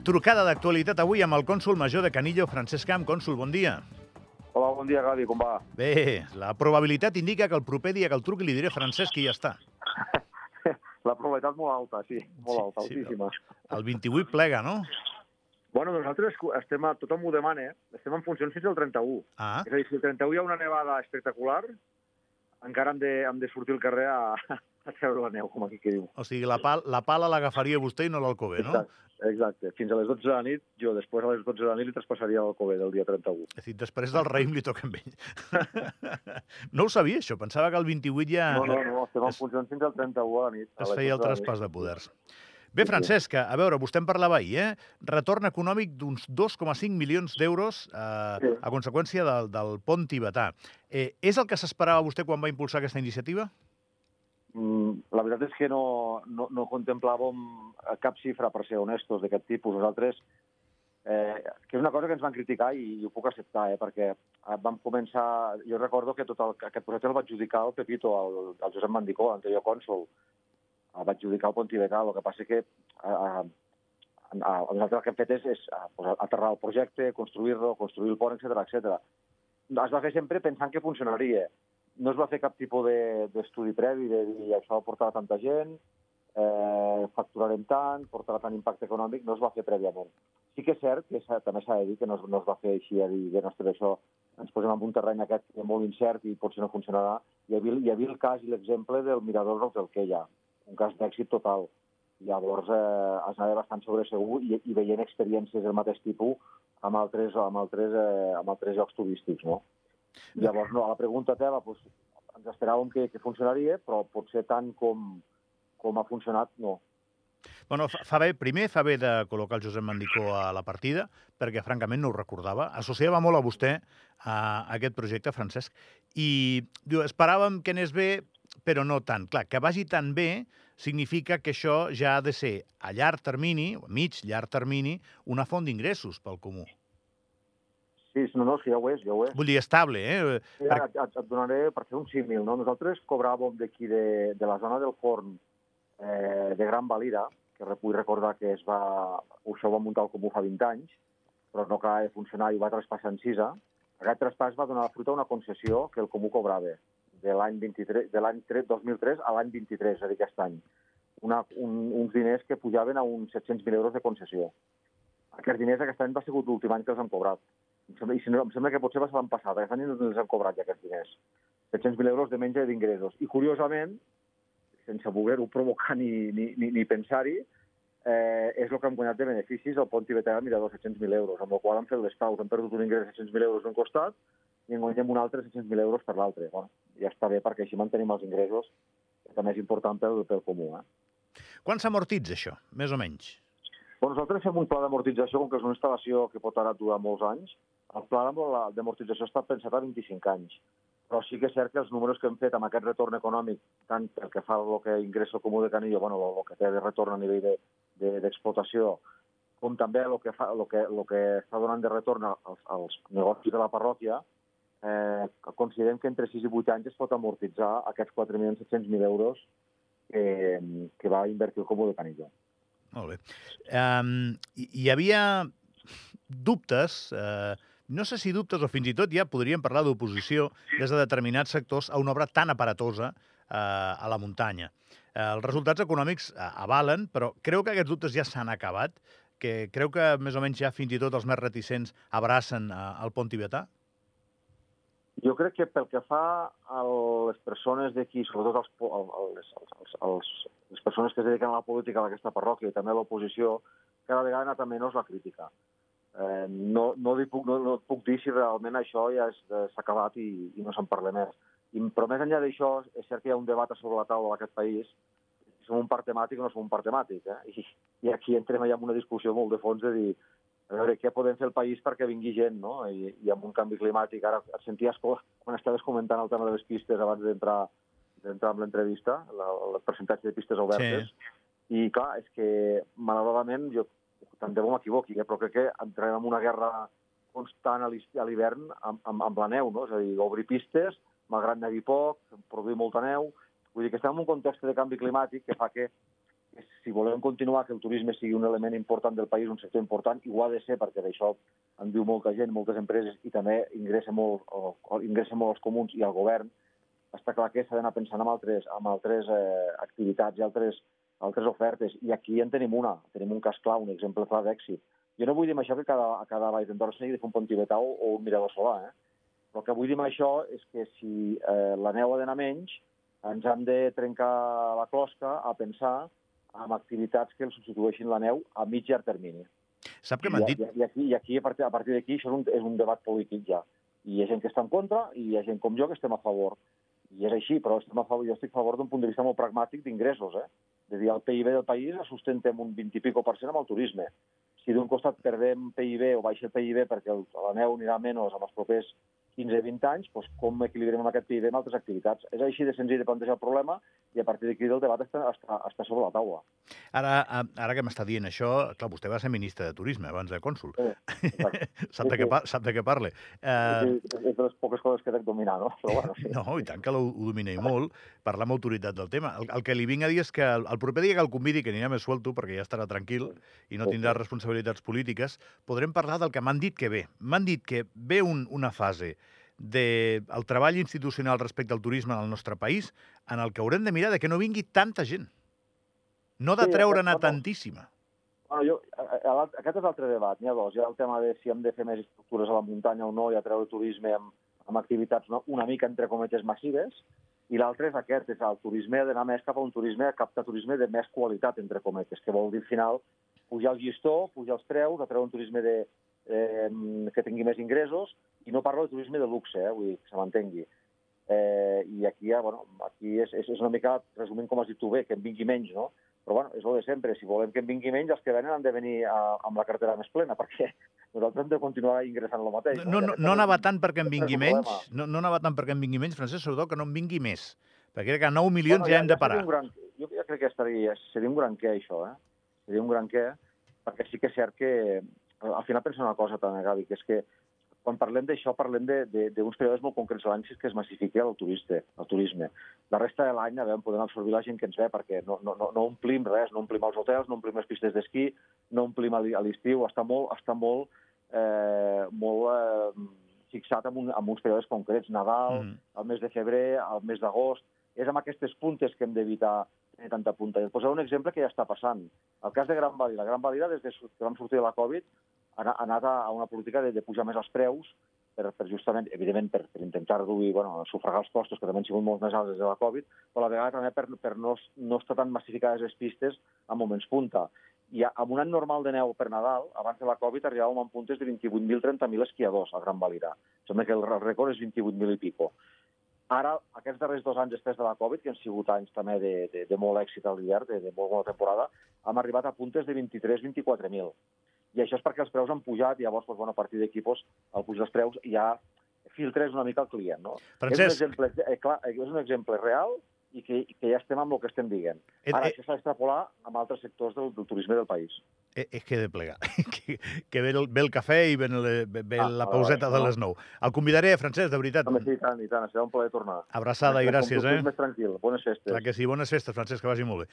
Trucada d'actualitat avui amb el cònsul major de Canillo, Francesc Camp. Cònsul, bon dia. Hola, bon dia, Gavi, com va? Bé, la probabilitat indica que el proper dia que el truqui li diré Francesc que ja està. La probabilitat molt alta, sí, molt Sí, alta, sí, altíssima. El 28 plega, no? Bueno, nosaltres estem, a, tothom ho demana, eh? estem en funcions fins al 31. Ah, És a dir, si el 31 hi ha una nevada espectacular, encara hem de, hem de sortir al carrer a, a treure la neu, com aquí que diu. o sigui, la, pal, la pala l'agafaria vostè i no l'Alcobé, no? Exacte, exacte. Fins a les 12 de la nit, jo després a les 12 de la nit li traspassaria l'Alcobé del dia 31. És a dir, després del raïm li toca amb ell. no ho sabia, això. Pensava que el 28 ja No, no, no, estem en funcions fins al 31 a la nit. a es feia el 12 de traspàs de poders. Bé, Sí, sí. Francesc, a veure, vostè en parlava ahir, eh? Retorn econòmic d'uns 2,5 milions d'euros eh, Sí. a conseqüència del, del pont tibetà. Eh, és el que s'esperava vostè quan va impulsar aquesta iniciativa? Mm, la veritat és que no, no, no contemplàvem cap xifra, per ser honestos, d'aquest tipus. Nosaltres, eh, que és una cosa que ens van criticar i, i ho puc acceptar, eh, perquè eh, vam començar... Jo recordo que tot el, aquest projecte el va adjudicar el Pepito, el, el Josep Mandicó, l'anterior cònsol. El va adjudicar el Pont Tibetà. El que passa que eh, eh, nosaltres el que hem fet és, és eh, pues, aterrar el projecte, construir-lo, construir el pont, etc etc. Es va fer sempre pensant que funcionaria no es va fer cap tipus de- d'estudi previ de dir això portarà tanta gent, eh, facturarem tant, portarà tant impacte econòmic, no es va fer prèviament. Sí que és cert que també s'ha de dir que no es, no es va fer així a dir, bé, ostres, això ens posem en un terreny aquest que molt incert i potser no funcionarà. Hi havia, hi havia el cas i l'exemple del Mirador del Telqueia, un cas d'èxit total. Llavors eh, es anava bastant sobre segur i, i veient experiències del mateix tipus amb altres, amb altres, eh, amb altres llocs turístics, no? Llavors, no, a la pregunta teva, doncs, ens esperàvem que, que funcionaria, però potser tant com, com ha funcionat, no. Bueno, fa, bé, primer fa bé de col·locar el Josep Mandicó a la partida, perquè francament no ho recordava. Associava molt a vostè a aquest projecte, Francesc, i diu, esperàvem que anés bé, però no tant. Clar, que vagi tan bé significa que això ja ha de ser a llarg termini, a mig, llarg termini, una font d'ingressos pel comú. Sí, no, no, sí, ja ho és, ja ho és. Vull dir, estable, eh? Sí, ara et, et, et donaré per fer un símil, no? Nosaltres cobràvem d'aquí de, de la zona del forn eh, de Gran Valira, que vull recordar que es va, això ho va muntar el Comú fa 20 anys, però no acaba de funcionar i va traspassar en Cisa. Aquest traspàs va donar la fruita a una concessió que el Comú cobrava de l'any 23 de l'any 2003 a l'any 23, és a dir, aquest any. Una, un, uns diners que pujaven a uns 700.000 euros de concessió. Aquests diners aquest any va ser l'últim any que els han cobrat. Em sembla, I si no, em sembla que potser va ser l'any passat, aquest any no els han cobrat ja aquests diners. 700.000 euros de menja d'ingressos. I curiosament, sense voler-ho provocar ni, ni, ni, ni pensar-hi, eh, és el que han guanyat de beneficis el pont tibetà de Mirador, 700.000 euros, amb el qual han fet les paus, han perdut un ingrés de 700.000 euros d'un costat i en guanyem un altre 700.000 euros per l'altre. Bueno, ja està bé perquè així mantenim els ingressos, que també és important pel, pel comú. Eh? Quan s'amortitza això, més o menys? Bueno, nosaltres fem un pla d'amortització, com que és una instal·lació que pot ara durar molts anys. El pla d'amo- d'amortització està pensat a 25 anys. Però sí que és cert que els números que hem fet amb aquest retorn econòmic, tant pel que fa al que ingressa el Comú de Canillo, bueno, el que té de retorn a nivell d'explotació, de, d'explotació, com també el que, fa, el que, el que està donant de retorn als, als negocis de la parròquia, eh, considerem que entre 6 i 8 anys es pot amortitzar aquests 4.700.000 euros que, que va invertir el Comú de Canillo. Molt bé. Um, hi, havia dubtes, eh, no sé si dubtes o fins i tot ja podríem parlar d'oposició des de determinats sectors a una obra tan aparatosa eh, a la muntanya. Eh, els resultats econòmics eh, avalen, però creu que aquests dubtes ja s'han acabat, que creu que més o menys ja fins i tot els més reticents abracen eh, el pont tibetà? Jo crec que pel que fa a les persones d'aquí, sobretot el- les, els, els, les persones que es dediquen a la política d'aquesta parròquia i també a l'oposició, cada vegada ha anat a menys la crítica. Eh, no, no, puc, no, no et puc dir si realment això ja eh, s'ha acabat i, i no se'n parla més. I, però més enllà d'això, és cert que hi ha un debat sobre la taula d'aquest país si som un parc temàtic o no som un parc temàtic. Eh? I, I aquí entrem ja en una discussió molt de fons de dir a veure què podem fer el país perquè vingui gent, no? I, i amb un canvi climàtic. Ara et senties quan estaves comentant el tema de les pistes abans d'entrar d'entrar amb l'entrevista, la- el percentatge de pistes obertes. Sí. I clar, és que malauradament, jo tant de bo m'equivoqui, eh? però crec que entrem en una guerra constant a l'hivern amb, amb, amb la neu, no? És a dir, obrir pistes, malgrat nevi poc, produir molta neu... Vull dir que estem en un context de canvi climàtic que fa que que si volem continuar que el turisme sigui un element important del país, un sector important, i ho ha de ser perquè d'això en diu molta gent, moltes empreses, i també ingressa molt, o, o ingressa molt als comuns i al govern, està clar que s'ha d'anar pensant en altres, en altres eh, activitats i altres, altres ofertes. I aquí en tenim una, tenim un cas clau, un exemple clar d'èxit. Jo no vull dir amb això que cada, a cada Vall d'Endorra s'hagi de fer un pont tibetà o, o un mirador solar, eh? El que vull dir amb això és que si eh, la neu ha d'anar menys, ens hem de trencar la closca a pensar en activitats que el substitueixin la neu a mig llarg termini. Sap que m'han dit... I, i aquí, i aquí a partir, a partir d'aquí, això és un, és un debat polític ja. I hi ha gent que està en contra i hi ha gent com jo que estem a favor. I és així, però estem a favor, jo estic a favor d'un punt de vista molt pragmàtic d'ingressos. Eh? És a dir, el PIB del país es sustentem un 20 i pico per cent amb el turisme. Si d'un costat perdem PIB o baixa el PIB perquè el, la neu anirà menys amb els propers 15-20 anys, doncs com equilibrem aquest PIB amb altres activitats. És així de senzill de plantejar el problema i a partir d'aquí el debat està, està, està sobre la taula. Ara, ara que m'està dient això, clar, vostè va ser ministre de Turisme abans de cònsul. Sí, sap, de què, sap de què parle. Uh... Sí, és de les poques coses que dec dominar, no? Però bueno, sí. No, i tant que ho, ho domina i molt, parlar amb autoritat del tema. El, el que li vinc a dir és que el, el proper dia que el convidi, que anirà més suelto, perquè ja estarà tranquil i no tindrà responsabilitats polítiques, podrem parlar del que m'han dit que ve. M'han dit que ve un, una fase del de treball institucional respecte al turisme en el nostre país en el que haurem de mirar de que no vingui tanta gent. No de treure-ne sí, tantíssima. Bueno, jo, aquest és l'altre debat, n'hi ha dos. Hi ha el tema de si hem de fer més estructures a la muntanya o no i a treure turisme amb, amb activitats no, una mica, entre cometes, massives, i l'altre és aquest, és el turisme ha d'anar més cap a un turisme, a captar turisme de més qualitat, entre cometes, que vol dir al final pujar el gestor, pujar els preus, a treure un turisme de, eh, que tingui més ingressos, i no parlo de turisme de luxe, eh, vull dir, que se m'entengui. Eh, I aquí, ja, bueno, aquí és, és, és una mica, resumint com has dit tu bé, que en vingui menys, no? Però bueno, és el de sempre, si volem que en vingui menys, els que venen han de venir a, amb la cartera més plena, perquè nosaltres hem de continuar ingressant el mateix. No, no, no, no anava tant perquè en vingui menys, no, no anava tant perquè en vingui menys, Francesc, sobretot que no en vingui més, perquè crec que 9 milions bueno, ja, ja hem de parar. Gran, jo ja crec que estaria, seria un gran què, això, eh? Seria un gran què, perquè sí que és cert que al final penso una cosa també, Gavi, que és que quan parlem d'això parlem d'uns períodes molt concrets de l'any que es massifiqui el, turista, el turisme. La resta de l'any, a veure, podem absorbir la gent que ens ve, perquè no, no, no, no omplim res, no omplim els hotels, no omplim les pistes d'esquí, no omplim a l'estiu, està molt, està molt, eh, molt eh, fixat en, un, en uns períodes concrets, Nadal, mm. el mes de febrer, el mes d'agost, és amb aquestes puntes que hem d'evitar tenir tanta punta. I et posaré un exemple que ja està passant. El cas de Gran Valira. Gran Valira, des de que vam sortir de la Covid, anat a una política de, de pujar més els preus per, per justament, evidentment, per, per intentar reduir, bueno, sufragar els costos, que també han sigut molt més alts des de la Covid, però a la vegada també per, per no, no estar tan massificades les pistes en moments punta. I amb un any normal de neu per Nadal, abans de la Covid, arribàvem amb puntes de 28.000-30.000 esquiadors a Gran Valira. Sembla que el rècord és 28.000 i pico. Ara, aquests darrers dos anys després de la Covid, que han sigut anys també de, de, de molt èxit a l'hivern, de, de molt bona temporada, hem arribat a puntes de 23-24.000. I això és perquè els preus han pujat i llavors, doncs, bueno, a partir d'aquí, doncs, al pujar dels preus ja filtres una mica el client. No? Francesc... És un exemple, eh, clar, és un exemple real i que, que ja estem amb el que estem dient. Et, Ara, et... això s'ha d'extrapolar amb altres sectors del, del turisme del país. És, és que he de plegar. que, que ve, el, ve el cafè i ve, el, ve ah, la pauseta de les 9. El convidaré, Francesc, de veritat. Home, sí, i tant, i tant. Serà un plaer tornar. Abraçada i gràcies, eh? Més tranquil. Bones festes. Clar que sí, bones festes, Francesc, que vagi molt bé.